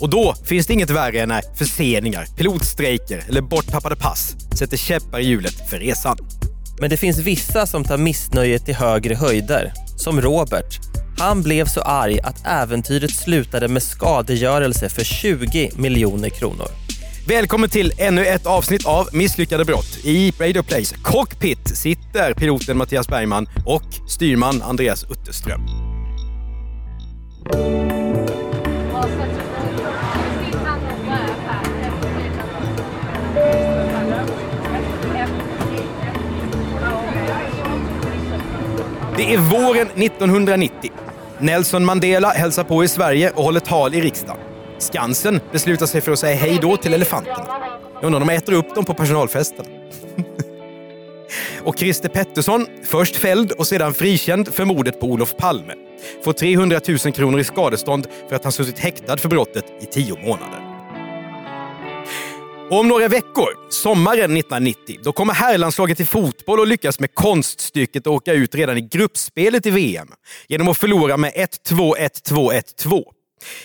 Och då finns det inget värre än när förseningar, pilotstrejker eller borttappade pass sätter käppar i hjulet för resan. Men det finns vissa som tar missnöjet till högre höjder. Som Robert. Han blev så arg att äventyret slutade med skadegörelse för 20 miljoner kronor. Välkommen till ännu ett avsnitt av Misslyckade brott. I Radio Plays cockpit sitter piloten Mattias Bergman och styrman Andreas Utterström. Det är våren 1990. Nelson Mandela hälsar på i Sverige och håller tal i riksdagen. Skansen beslutar sig för att säga hej då till elefanterna. Jag undrar om de äter upp dem på personalfesten. och Christer Pettersson, först fälld och sedan frikänd för mordet på Olof Palme, får 300 000 kronor i skadestånd för att han suttit häktad för brottet i tio månader. Och om några veckor, sommaren 1990, då kommer herrlandslaget i fotboll att lyckas med konststycket att åka ut redan i gruppspelet i VM genom att förlora med 1-2, 1-2, 1-2.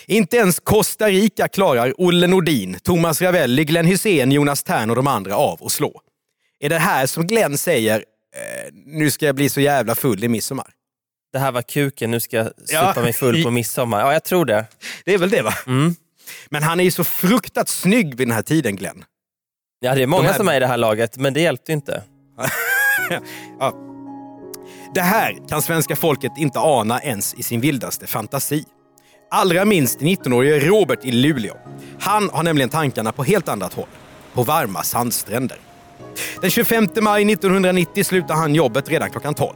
Inte ens Costa Rica klarar Olle Nordin, Thomas Ravelli, Glenn Hussein, Jonas Tern och de andra av att slå. Är det här som Glenn säger, eh, nu ska jag bli så jävla full i midsommar? Det här var kuken, nu ska jag Ja. supa mig full på midsommar. Ja, jag tror det. Det är väl det va? Mm. Men han är ju så fruktat snygg vid den här tiden, Glenn. Ja, det är många De här- som är i det här laget, men det hjälpte inte. ja. Det här kan svenska folket inte ana ens i sin vildaste fantasi. Allra minst 19-årige Robert i Luleå. Han har nämligen tankarna på helt annat håll. På varma sandstränder. Den 25 maj 1990 slutar han jobbet redan klockan 12.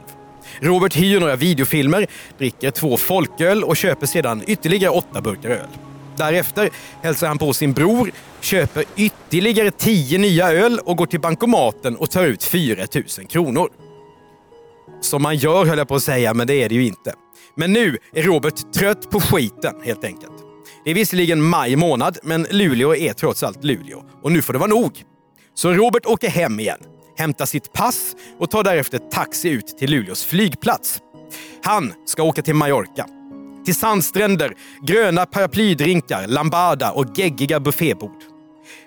Robert hyr några videofilmer, dricker två folköl och köper sedan ytterligare åtta burkar öl. Därefter hälsar han på sin bror, köper ytterligare tio nya öl och går till bankomaten och tar ut 4 000 kronor. Som man gör höll jag på att säga, men det är det ju inte. Men nu är Robert trött på skiten helt enkelt. Det är visserligen maj månad, men Luleå är trots allt Luleå. Och nu får det vara nog. Så Robert åker hem igen, hämtar sitt pass och tar därefter taxi ut till Luleås flygplats. Han ska åka till Mallorca. Till sandstränder, gröna paraplydrinkar, lambada och geggiga buffébord.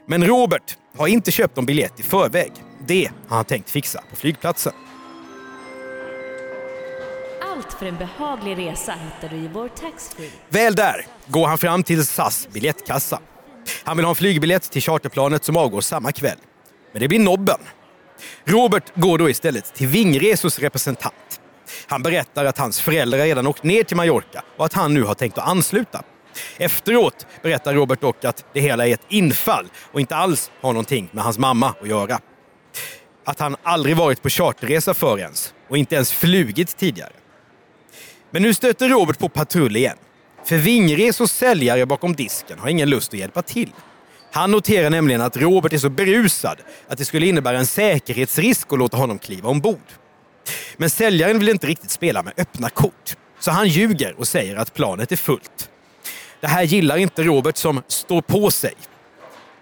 Men Robert har inte köpt någon biljett i förväg. Det har han tänkt fixa på flygplatsen. Allt för en behaglig resa hittar du i vår taxfree. Väl där går han fram till SAS biljettkassa. Han vill ha en flygbiljett till charterplanet som avgår samma kväll. Men det blir nobben. Robert går då istället till Vingresos representant. Han berättar att hans föräldrar redan åkt ner till Mallorca och att han nu har tänkt att ansluta. Efteråt berättar Robert dock att det hela är ett infall och inte alls har någonting med hans mamma att göra. Att han aldrig varit på charterresa förr ens och inte ens flugit tidigare. Men nu stöter Robert på patrull igen. För Vingresos säljare bakom disken har ingen lust att hjälpa till. Han noterar nämligen att Robert är så berusad att det skulle innebära en säkerhetsrisk att låta honom kliva ombord. Men säljaren vill inte riktigt spela med öppna kort. Så han ljuger och säger att planet är fullt. Det här gillar inte Robert som står på sig.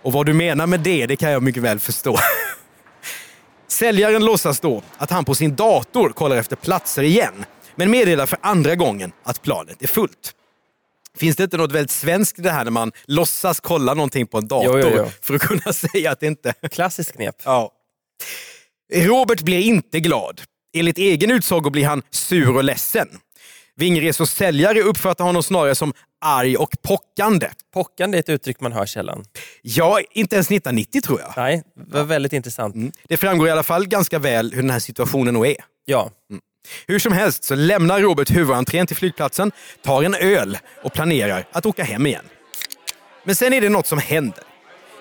Och vad du menar med det, det kan jag mycket väl förstå. Säljaren låtsas då att han på sin dator kollar efter platser igen, men meddelar för andra gången att planet är fullt. Finns det inte något väldigt svenskt i det här när man låtsas kolla någonting på en dator Jo, jo, jo. för att kunna säga att det inte... Klassiskt knep. Ja. Robert blir inte glad. Enligt egen utsago blir han sur och ledsen. Vingresos säljare uppfattar honom snarare som arg och pockande. Pockande är ett uttryck man hör sällan. Ja, inte ens 1990 tror jag. Nej, det var väldigt intressant. Det framgår i alla fall ganska väl hur den här situationen nog är. Ja, Hur som helst så lämnar Robert huvudentrén till flygplatsen, tar en öl och planerar att åka hem igen. Men sen är det något som händer.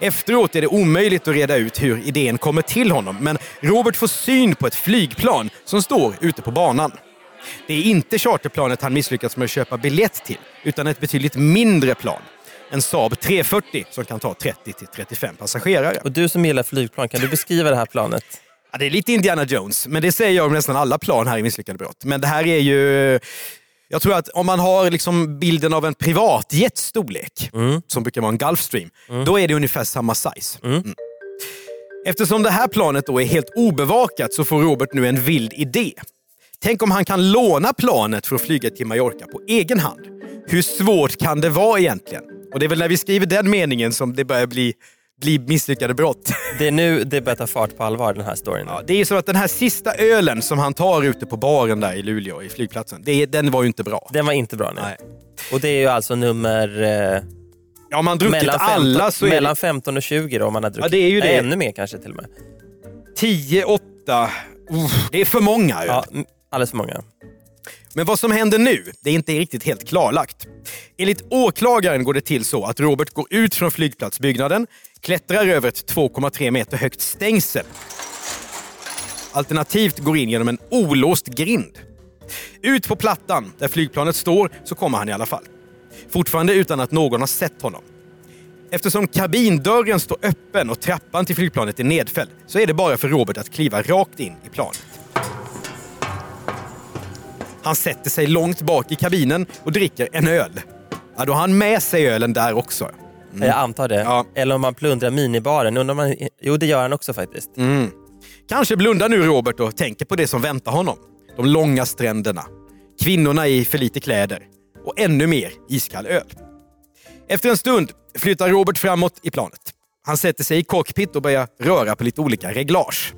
Efteråt är det omöjligt att reda ut hur idén kommer till honom, men Robert får syn på ett flygplan som står ute på banan. Det är inte charterplanet han misslyckats med att köpa biljett till, utan ett betydligt mindre plan. en Saab 340 som kan ta 30 till 35 passagerare. Och du som gillar flygplan, kan du beskriva det här planet? Ja, det är lite Indiana Jones, men det säger jag om nästan alla plan här i Misslyckade brott. Men det här är ju... Jag tror att om man har liksom bilden av en privatjets storlek, som brukar vara en Gulfstream, då är det ungefär samma size. Mm. Eftersom det här planet då är helt obevakat så får Robert nu en vild idé. Tänk om han kan låna planet för att flyga till Mallorca på egen hand. Hur svårt kan det vara egentligen? Och det är väl när vi skriver den meningen som det börjar bli, bli misslyckade brott. Det är nu det börjar ta fart på allvar, den här storyn. Ja, det är så att den här sista ölen som han tar ute på baren där i Luleå, i flygplatsen, det, den var ju inte bra. Den var inte bra nu. Nej. Och det är ju alltså nummer... Eh, Ja, om man druckit mellan, 15, alla så är mellan det 15 och 20 då, om man har druckit. det är ju Nej, det. ännu mer kanske till och med. 10, 8... Det är för många öl. Ja, alldeles för många. Men vad som händer nu, det är inte riktigt helt klarlagt. Enligt åklagaren går det till så att Robert går ut från flygplatsbyggnaden, klättrar över ett 2,3 meter högt stängsel. Alternativt går in genom en olåst grind. Ut på plattan där flygplanet står så kommer han i alla fall. Fortfarande utan att någon har sett honom. Eftersom kabindörren står öppen och trappan till flygplanet är nedfälld så är det bara för Robert att kliva rakt in i planet. Han sätter sig långt bak i kabinen och dricker en öl. Ja, då har han med sig ölen där också. Jag antar det. Ja. Eller om man plundrar minibaren. Undrar man, jo, det gör han också faktiskt. Mm. Kanske blundar nu Robert och tänker på det som väntar honom. De långa stränderna, kvinnorna i för lite kläder och ännu mer iskall öl. Efter en stund flyttar Robert framåt i planet. Han sätter sig i cockpit och börjar röra på lite olika reglage.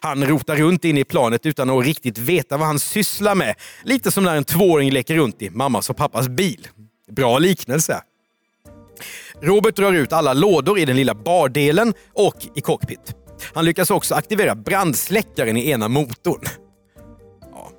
Han rotar runt inne i planet utan att riktigt veta vad han sysslar med. Lite som när en tvååring leker runt i mammas och pappas bil. Bra liknelse. Robert drar ut alla lådor i den lilla bardelen och i cockpit. Han lyckas också aktivera brandsläckaren i ena motorn. Ja.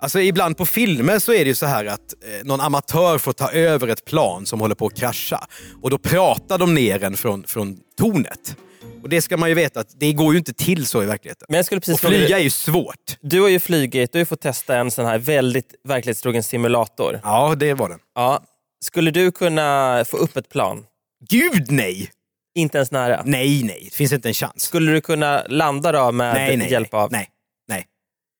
Alltså ibland på filmer så är det ju så här att eh, någon amatör får ta över ett plan som håller på att krascha och då pratar de ner en från, från tornet. Och det ska man ju veta att det går ju inte till så i verkligheten. Men jag skulle precis Och flyga är ju svårt. Du har ju flugit, du har fått testa en sån här väldigt verklighetstrogen simulator. Ja, det var den. Ja. Skulle du kunna få upp ett plan? Gud nej! Inte ens nära? Nej, nej. Det finns inte en chans. Skulle du kunna landa då med Nej, nej, hjälp av... nej. nej.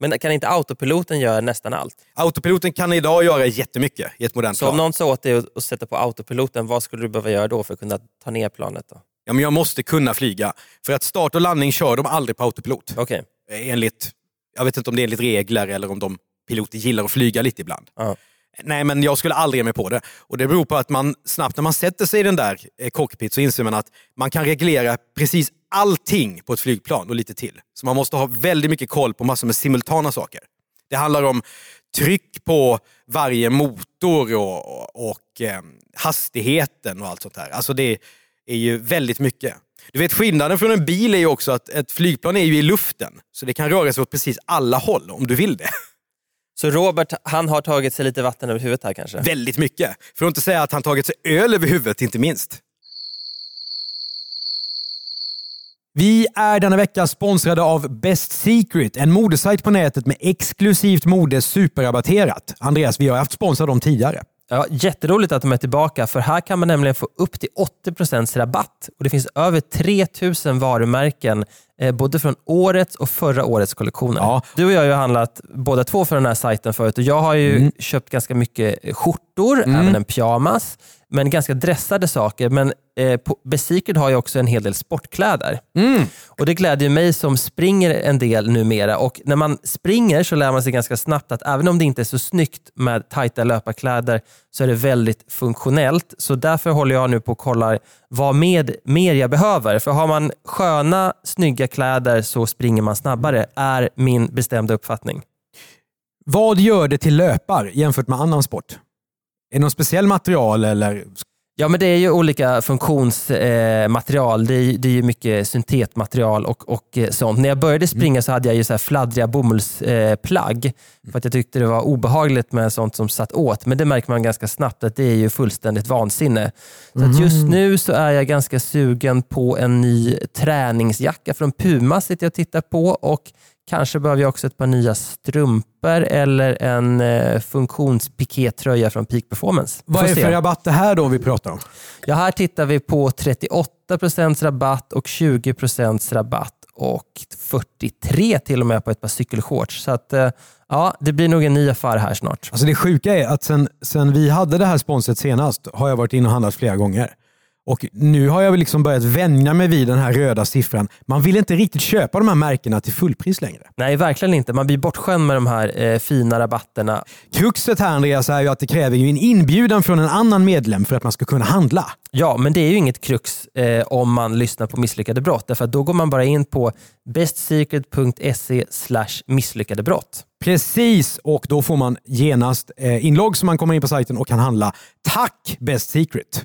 Men kan inte autopiloten göra nästan allt? Autopiloten kan idag göra jättemycket i ett modernt Så om plan. någon sa åt dig att sätta på autopiloten, vad skulle du behöva göra då för att kunna ta ner planet? då? Ja, men jag måste kunna flyga. För att start och landning kör de aldrig på autopilot. Okej. Enligt, jag vet inte om det är enligt regler eller om de piloter gillar att flyga lite ibland. Ja. Nej, men jag skulle aldrig ge mig på det. Och Det beror på att man snabbt när man sätter sig i den där eh, cockpit så inser man att man kan reglera precis allting på ett flygplan och lite till. Så man måste ha väldigt mycket koll på massor med simultana saker. Det handlar om tryck på varje motor och, och eh, hastigheten och allt sånt där. Alltså det är ju väldigt mycket. Du vet skillnaden från en bil är ju också att ett flygplan är ju i luften. Så det kan röra sig åt precis alla håll om du vill det. Så Robert, han har tagit sig lite vatten över huvudet här kanske? Väldigt mycket. För att inte säga att han tagit sig öl över huvudet, inte minst. Vi är denna vecka sponsrade av Best Secret, en modesajt på nätet med exklusivt mode superrabatterat. Andreas, vi har haft sponsor av dem tidigare. Ja, jätteroligt att de är tillbaka för här kan man nämligen få upp till 80% rabatt. Och Det finns över 3000 varumärken eh, både från årets och förra årets kollektioner. Ja. Du och jag har ju handlat båda två för den här sajten förut och jag har ju Mm. köpt ganska mycket skjortor, även en pyjamas, men ganska dressade saker. Men eh, på Besecret har ju också en hel del sportkläder. Och Det glädjer mig som springer en del numera. Och när man springer så lär man sig ganska snabbt att även om det inte är så snyggt med tajta löparkläder så är det väldigt funktionellt. Så därför håller jag nu på och kollar vad med, mer jag behöver. För har man sköna, snygga kläder så springer man snabbare, är min bestämda uppfattning. Vad gör det till löpar jämfört med annan sport? Är det någon speciell material eller? Ja, men det är ju olika funktionsmaterial. det, är, det är ju mycket syntetmaterial och, och eh, sånt. När jag började springa så hade jag ju så här fladdriga bomullsplagg. för att jag tyckte det var obehagligt med sånt som satt åt. Men det märker man ganska snabbt att det är ju fullständigt vansinne. Så att just nu så är jag ganska sugen på en ny träningsjacka från Puma sitter jag och tittar på och Kanske behöver jag också ett par nya strumpor eller en eh, funktionspikétröja från Peak Performance. Vad är se. för rabatt det här då vi pratar om? Ja, här tittar vi på 38% rabatt och 20% rabatt och 43 till och med på ett par cykelshorts. Så att, eh, ja, det blir nog en ny affär här snart. Alltså det sjuka är att sen, sen vi hade det här sponset senast har jag varit inne och handlat flera gånger. Och Nu har jag liksom börjat vänja mig vid den här röda siffran. Man vill inte riktigt köpa de här märkena till fullpris längre. Nej, verkligen inte. Man blir bortskämd med de här eh, fina rabatterna. Kruxet här Andreas är ju att det kräver ju en inbjudan från en annan medlem för att man ska kunna handla. Ja, men det är ju inget krux eh, om man lyssnar på misslyckade brott. Därför att då går man bara in på bestsecret.se misslyckade brott. Precis, och då får man genast eh, inlogg så man kommer in på sajten och kan handla. Tack Best Secret!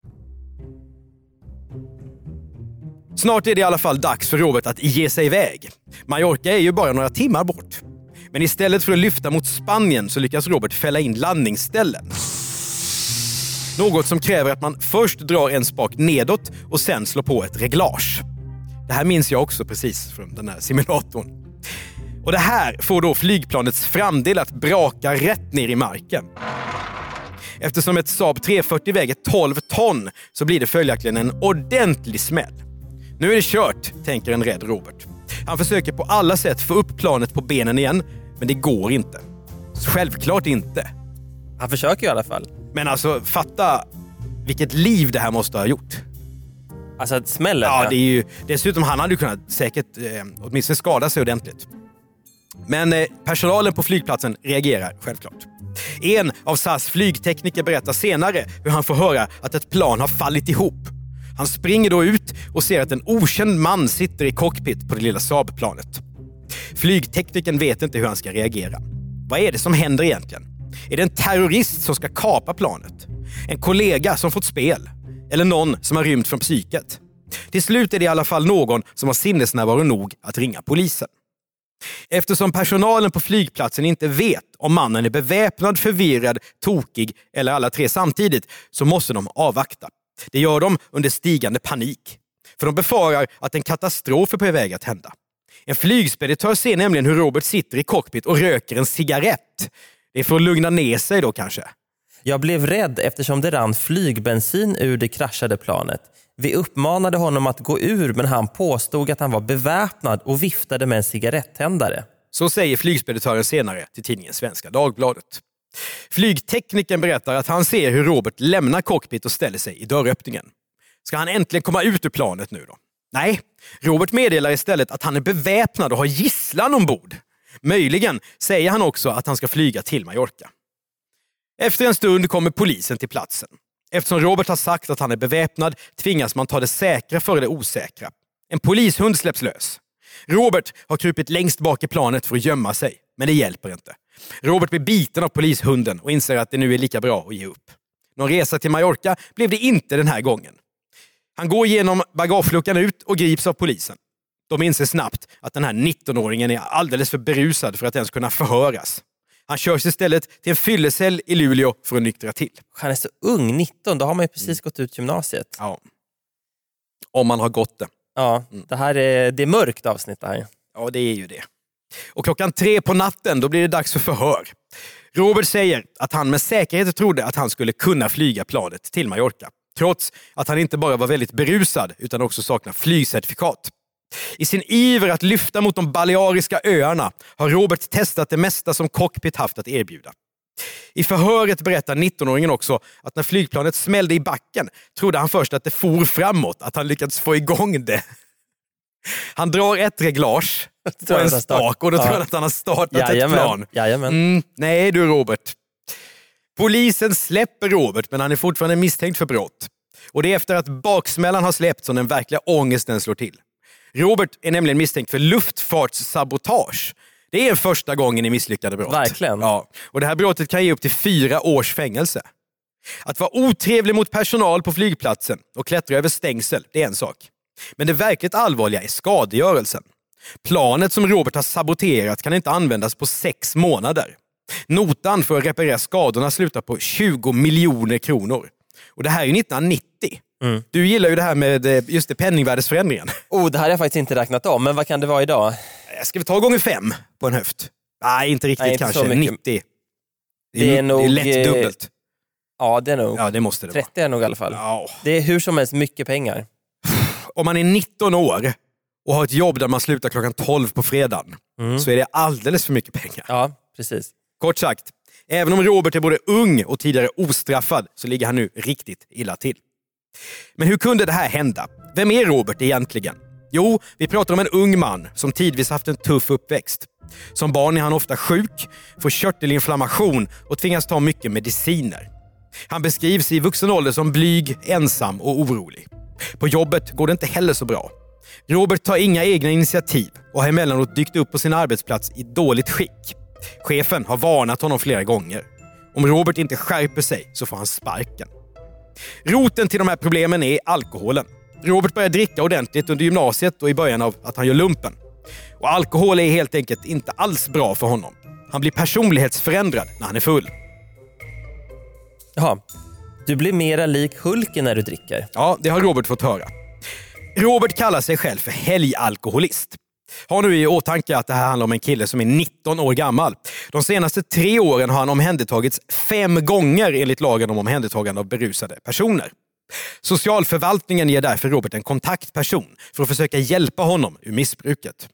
Snart är det i alla fall dags för Robert att ge sig iväg. Mallorca är ju bara några timmar bort. Men istället för att lyfta mot Spanien så lyckas Robert fälla in landningsställen. Något som kräver att man först drar en spak nedåt och sen slår på ett reglage. Det här minns jag också precis från den här simulatorn. Och Det här får då flygplanets framdel att braka rätt ner i marken. Eftersom ett Saab 340 väger 12 ton så blir det följaktligen en ordentlig smäll. Nu är det kört, tänker en rädd Robert. Han försöker på alla sätt få upp planet på benen igen, men det går inte. Självklart inte. Han försöker i alla fall. Men alltså, fatta vilket liv det här måste ha gjort. Alltså att smällen. Ja, det är ju, dessutom han hade ju kunnat säkert eh, åtminstone skada sig ordentligt. Men eh, personalen på flygplatsen reagerar självklart. En av SAS flygtekniker berättar senare hur han får höra att ett plan har fallit ihop. Han springer då ut och ser att en okänd man sitter i cockpit på det lilla Saab-planet. Flygteknikern vet inte hur han ska reagera. Vad är det som händer egentligen? Är det en terrorist som ska kapa planet? En kollega som fått spel? Eller någon som har rymt från psyket? Till slut är det i alla fall någon som har sinnesnärvaro nog att ringa polisen. Eftersom personalen på flygplatsen inte vet om mannen är beväpnad, förvirrad, tokig eller alla tre samtidigt så måste de avvakta. Det gör de under stigande panik. För de befarar att en katastrof är på väg att hända. En flygspeditör ser nämligen hur Robert sitter i cockpit och röker en cigarett. Det är för att lugna ner sig då kanske. Jag blev rädd eftersom det rann flygbensin ur det kraschade planet. Vi uppmanade honom att gå ur men han påstod att han var beväpnad och viftade med en cigarettändare. Så säger flygspeditören senare till tidningen Svenska Dagbladet. Flygteknikern berättar att han ser hur Robert lämnar cockpit och ställer sig i dörröppningen. Ska han äntligen komma ut ur planet nu då? Nej, Robert meddelar istället att han är beväpnad och har gisslan ombord. Möjligen säger han också att han ska flyga till Mallorca. Efter en stund kommer polisen till platsen. Eftersom Robert har sagt att han är beväpnad tvingas man ta det säkra före det osäkra. En polishund släpps lös. Robert har krupit längst bak i planet för att gömma sig, men det hjälper inte. Robert blir biten av polishunden och inser att det nu är lika bra att ge upp. Någon resa till Mallorca blev det inte den här gången. Han går genom bagageluckan ut och grips av polisen. De inser snabbt att den här 19-åringen är alldeles för berusad för att ens kunna förhöras. Han körs istället till en fyllecell i Luleå för att nyktra till. Han är så ung, 19, då har man ju precis gått ut gymnasiet. Ja. Om man har gått det. Ja, det här är, det är mörkt avsnitt det här. Ja, det är ju det. Och klockan tre på natten, då blir det dags för förhör. Robert säger att han med säkerhet trodde att han skulle kunna flyga planet till Mallorca. Trots att han inte bara var väldigt berusad utan också saknar flygcertifikat. I sin iver att lyfta mot de Baleariska öarna har Robert testat det mesta som cockpit haft att erbjuda. I förhöret berättar 19-åringen också att när flygplanet smällde i backen trodde han först att det for framåt, att han lyckats få igång det. Han drar ett reglage på en spak och då tror han att han har startat Jajamän. ett plan. Jajamän. Mm, nej du Robert. Polisen släpper Robert men han är fortfarande misstänkt för brott. Och det är efter att baksmällan har släppt som den verkliga ångesten slår till. Robert är nämligen misstänkt för luftfartssabotage. Det är första gången i misslyckade brott. Verkligen. Ja. Och det här brottet kan ge upp till fyra års fängelse. Att vara otrevlig mot personal på flygplatsen och klättra över stängsel, det är en sak. Men det verkligt allvarliga är skadegörelsen. Planet som Robert har saboterat kan inte användas på sex månader. Notan för att reparera skadorna slutar på 20 miljoner kronor. Och det här är ju 1990. Mm. Du gillar ju det här med eh, just det, penningvärdesförändringen. Oh, det här har jag faktiskt inte räknat om, men vad kan det vara idag? Ska vi ta gånger fem på en höft? Nej, inte riktigt Nej, inte kanske. mycket. 90. Det är nog, lätt eh, dubbelt. Ja, det är nog. Ja, det måste det vara. 30 är det nog i alla fall. Ja. Det är hur som helst mycket pengar. Om man är 19 år och har ett jobb där man slutar klockan 12 på fredagen så är det alldeles för mycket pengar. Ja, precis. Kort sagt, även om Robert är både ung och tidigare ostraffad så ligger han nu riktigt illa till. Men hur kunde det här hända? Vem är Robert egentligen? Jo, vi pratar om en ung man som tidvis haft en tuff uppväxt. Som barn är han ofta sjuk, får körtelinflammation och tvingas ta mycket mediciner. Han beskrivs i vuxen ålder som blyg, ensam och orolig. På jobbet går det inte heller så bra. Robert tar inga egna initiativ och har emellanåt dykt upp på sin arbetsplats i dåligt skick. Chefen har varnat honom flera gånger. Om Robert inte skärper sig så får han sparken. Roten till de här problemen är alkoholen. Robert börjar dricka ordentligt under gymnasiet och i början av att han gör lumpen. Och alkohol är helt enkelt inte alls bra för honom. Han blir personlighetsförändrad när han är full. Jaha. Du blir mera lik Hulken när du dricker. Ja, det har Robert fått höra. Robert kallar sig själv för helgalkoholist. Ha nu i åtanke att det här handlar om en kille som är 19 år gammal. De senaste tre åren har han omhändertagits fem gånger enligt lagen om omhändertagande av berusade personer. Socialförvaltningen ger därför Robert en kontaktperson för att försöka hjälpa honom ur missbruket.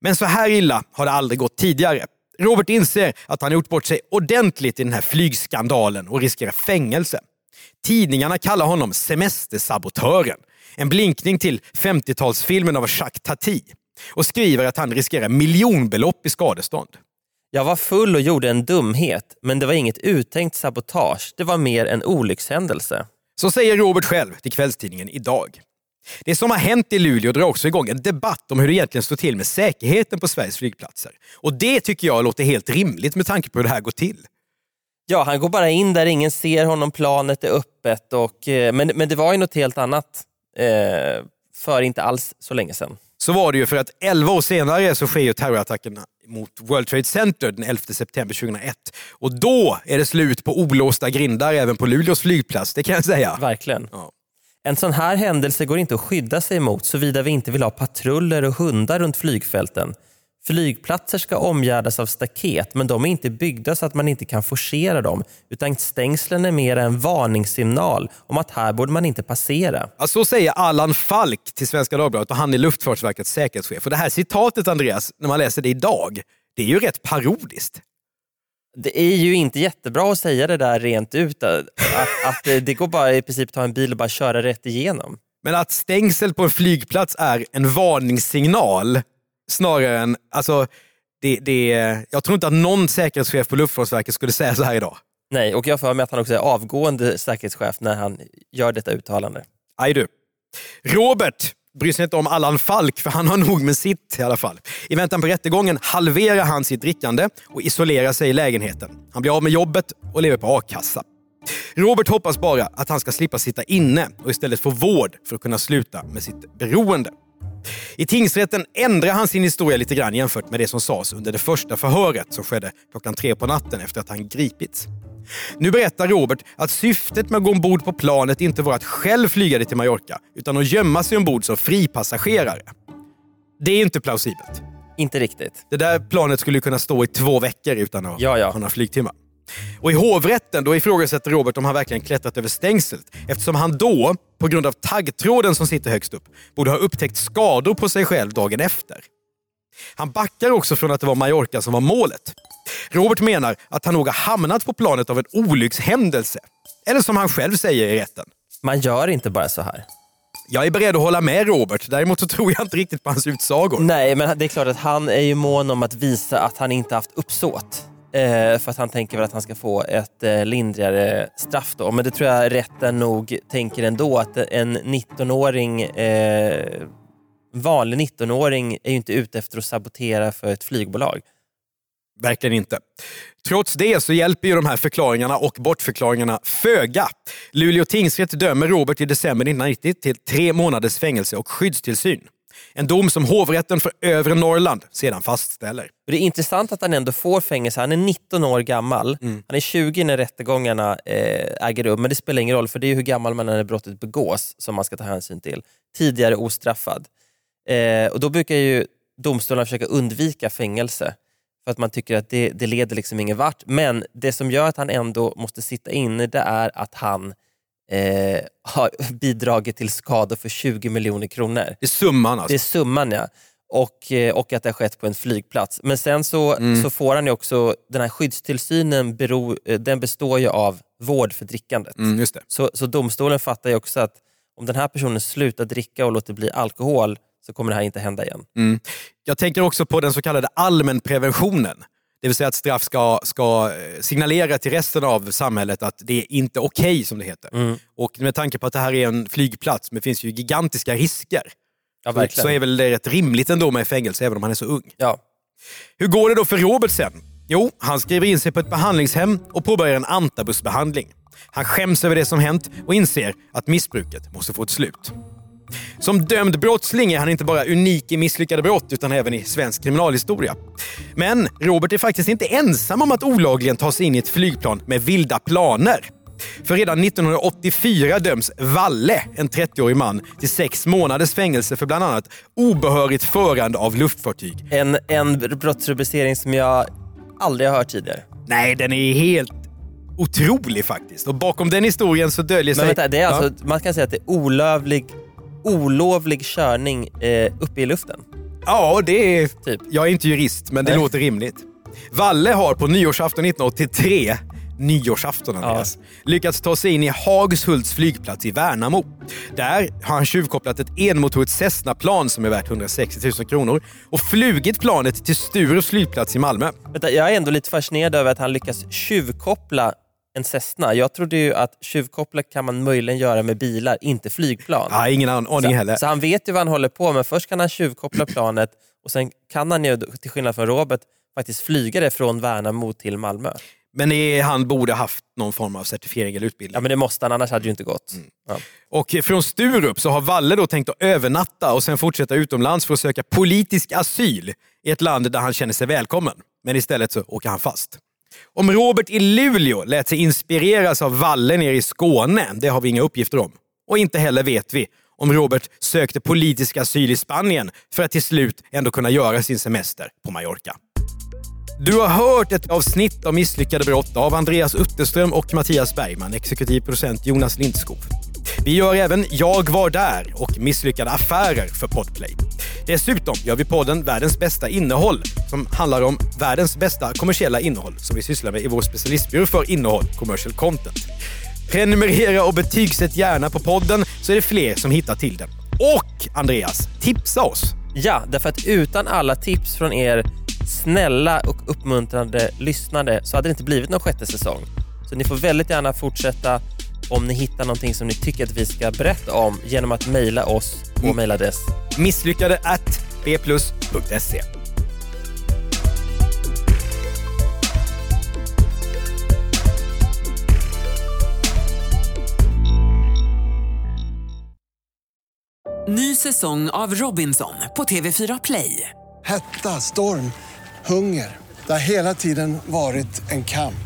Men så här illa har det aldrig gått tidigare. Robert inser att han gjort bort sig ordentligt i den här flygskandalen och riskerar fängelse. Tidningarna kallar honom semestersabotören. En blinkning till 50-talsfilmen av Jacques Tati. Och skriver att han riskerar miljonbelopp i skadestånd. Jag var full och gjorde en dumhet, men det var inget uttänkt sabotage. Det var mer en olyckshändelse. Så säger Robert själv till kvällstidningen Idag. Det som har hänt i Luleå drar också igång en debatt om hur det egentligen står till med säkerheten på Sveriges flygplatser. Och det tycker jag låter helt rimligt med tanke på hur det här går till. Ja, han går bara in där ingen ser honom, planet är öppet. Och, eh, men, men det var ju något helt annat eh, för inte alls så länge sedan. Så var det ju för att 11 år senare så sker ju terrorattackerna mot World Trade Center den 11 september 2001. Och då är det slut på olåsta grindar även på Luleås flygplats, det kan jag säga. Verkligen. Ja. En sån här händelse går inte att skydda sig mot såvida vi inte vill ha patruller och hundar runt flygfälten. Flygplatser ska omgärdas av staket men de är inte byggda så att man inte kan forcera dem utan stängslen är mer en varningssignal om att här borde man inte passera. Ja, så säger Allan Falk till Svenska Dagbladet och han är Luftfartsverkets säkerhetschef. Och det här citatet Andreas, när man läser det idag, det är ju rätt parodiskt. Det är ju inte jättebra att säga det där rent ut. Att, att det går bara i princip ta en bil och bara köra rätt igenom. Men att stängsel på en flygplats är en varningssignal snarare än... Alltså, det, det, jag tror inte att någon säkerhetschef på Luftfartsverket skulle säga så här idag. Nej, och jag för mig att han också är avgående säkerhetschef när han gör detta uttalande. Aj du. Robert bryr sig inte om Allan Falk, för han har nog med sitt i alla fall. I väntan på rättegången halverar han sitt drickande och isolerar sig i lägenheten. Han blir av med jobbet och lever på a-kassa. Robert hoppas bara att han ska slippa sitta inne och istället få vård för att kunna sluta med sitt beroende. I tingsrätten ändrar han sin historia lite grann jämfört med det som sades under det första förhöret som skedde klockan tre på natten efter att han gripits. Nu berättar Robert att syftet med att gå ombord på planet inte var att själv flyga det till Mallorca utan att gömma sig ombord som fripassagerare. Det är inte plausibelt. Inte riktigt. Det där planet skulle kunna stå i två veckor utan att Ja, ja. ha några flygtimmar. Och I hovrätten då ifrågasätter Robert om han verkligen klättrat över stängslet eftersom han då, på grund av taggtråden som sitter högst upp, borde ha upptäckt skador på sig själv dagen efter. Han backar också från att det var Mallorca som var målet. Robert menar att han nog har hamnat på planet av en olyckshändelse. Eller som han själv säger i rätten. Man gör inte bara så här. Jag är beredd att hålla med Robert, däremot så tror jag inte riktigt på hans utsagor. Nej, men det är klart att han är ju mån om att visa att han inte haft uppsåt. Eh, för att han tänker väl att han ska få ett eh, lindrigare straff då. Men det tror jag rätten nog tänker ändå att en 19-åring, eh, vanlig 19-åring är ju inte ute efter att sabotera för ett flygbolag. Verkligen inte. Trots det så hjälper ju de här förklaringarna och bortförklaringarna föga. Luleå tingsrätt dömer Robert i december 1990 till tre månaders fängelse och skyddstillsyn. En dom som hovrätten för övre Norrland sedan fastställer. Det är intressant att han ändå får fängelse. Han är 19 år gammal. Mm. Han är 20 när rättegångarna eh, äger rum, men det spelar ingen roll för det är hur gammal man är när brottet begås som man ska ta hänsyn till. Tidigare ostraffad. Eh, och Då brukar ju domstolarna försöka undvika fängelse för att man tycker att det, det leder liksom ingen vart. Men det som gör att han ändå måste sitta inne det är att han eh, har bidragit till skador för 20 miljoner kronor. Det är summan alltså. Det är summan ja. Och, eh, och att det har skett på en flygplats. Men sen så, Mm. så får han ju också, den här skyddstillsynen beror, eh, den består ju av vård för drickandet. Mm, just det. Så, så domstolen fattar ju också att om den här personen slutar dricka och låter bli alkohol så kommer det här inte hända igen. Mm. Jag tänker också på den så kallade allmänpreventionen. Det vill säga att straff ska, ska eh, signalera till resten av samhället att det är inte okej som det heter. Mm. Och med tanke på att det här är en flygplats, men det finns ju gigantiska risker. Ja, så är väl det rätt rimligt ändå med fängelse, även om han är så ung. Ja. Hur går det då för Robert sen? Jo, han skriver in sig på ett behandlingshem och påbörjar en antabusbehandling. Han skäms över det som hänt och inser att missbruket måste få ett slut. Som dömd brottsling är han inte bara unik i misslyckade brott utan även i svensk kriminalhistoria. Men Robert är faktiskt inte ensam om att olagligen ta sig in i ett flygplan med vilda planer. För redan 1984 döms Valle, en 30-årig man, till sex månaders fängelse för bland annat obehörigt förande av luftfartyg. En, en brottsrubricering som jag aldrig har hört tidigare. Nej, den är helt otrolig faktiskt. Och bakom den historien så döljer sig... Men vänta, det är Ja. alltså, man kan säga att det är olövlig, olovlig körning eh, uppe i luften. Ja, det är... Typ. Jag är inte jurist, men det Nej. låter rimligt. Valle har på nyårsafton 1983 Nyårsafton Andreas. Lyckats ta sig in i Hagshults flygplats i Värnamo. Där har han tjuvkopplat ett enmotorigt Cessna-plan som är värt 160 000 kronor och flugit planet till Sturups flygplats i Malmö. Vänta, jag är ändå lite fascinerad över att han lyckas tjuvkoppla en Cessna. Jag trodde ju att tjuvkoppla kan man möjligen göra med bilar, inte flygplan. Ja, ingen an- aning heller. så han vet ju vad han håller på med. Först kan han tjuvkoppla planet och sen kan han ju, till skillnad från Robert, faktiskt flyga det från Värnamo till Malmö. Men är, han borde haft någon form av certifiering eller utbildning. Ja men det måste han, annars hade det ju inte gått. Mm. Ja. Och från Sturup så har Valle då tänkt att övernatta och sen fortsätta utomlands för att söka politisk asyl i ett land där han känner sig välkommen. Men istället så åker han fast. Om Robert i Luleå lät sig inspireras av Valle nere i Skåne, det har vi inga uppgifter om. Och inte heller vet vi om Robert sökte politisk asyl i Spanien för att till slut ändå kunna göra sin semester på Mallorca. Du har hört ett avsnitt av Misslyckade brott av Andreas Utterström och Mattias Bergman, exekutiv producent Jonas Lindskog. Vi gör även Jag var där och Misslyckade affärer för Podplay. Dessutom gör vi podden Världens bästa innehåll som handlar om världens bästa kommersiella innehåll som vi sysslar med i vår specialistbyrå för innehåll, commercial content. Prenumerera och betygsätt gärna på podden så är det fler som hittar till den. Och Andreas, tipsa oss! Ja, därför att utan alla tips från er snälla och uppmuntrande lyssnare så hade det inte blivit någon sjätte säsong. Så ni får väldigt gärna fortsätta om ni hittar någonting som ni tycker att vi ska berätta om genom att mejla oss på Mm. mejladress. Misslyckade at bplus.se. Ny säsong av Robinson på TV4 Play. Hetta, storm, hunger. Det har hela tiden varit en kamp.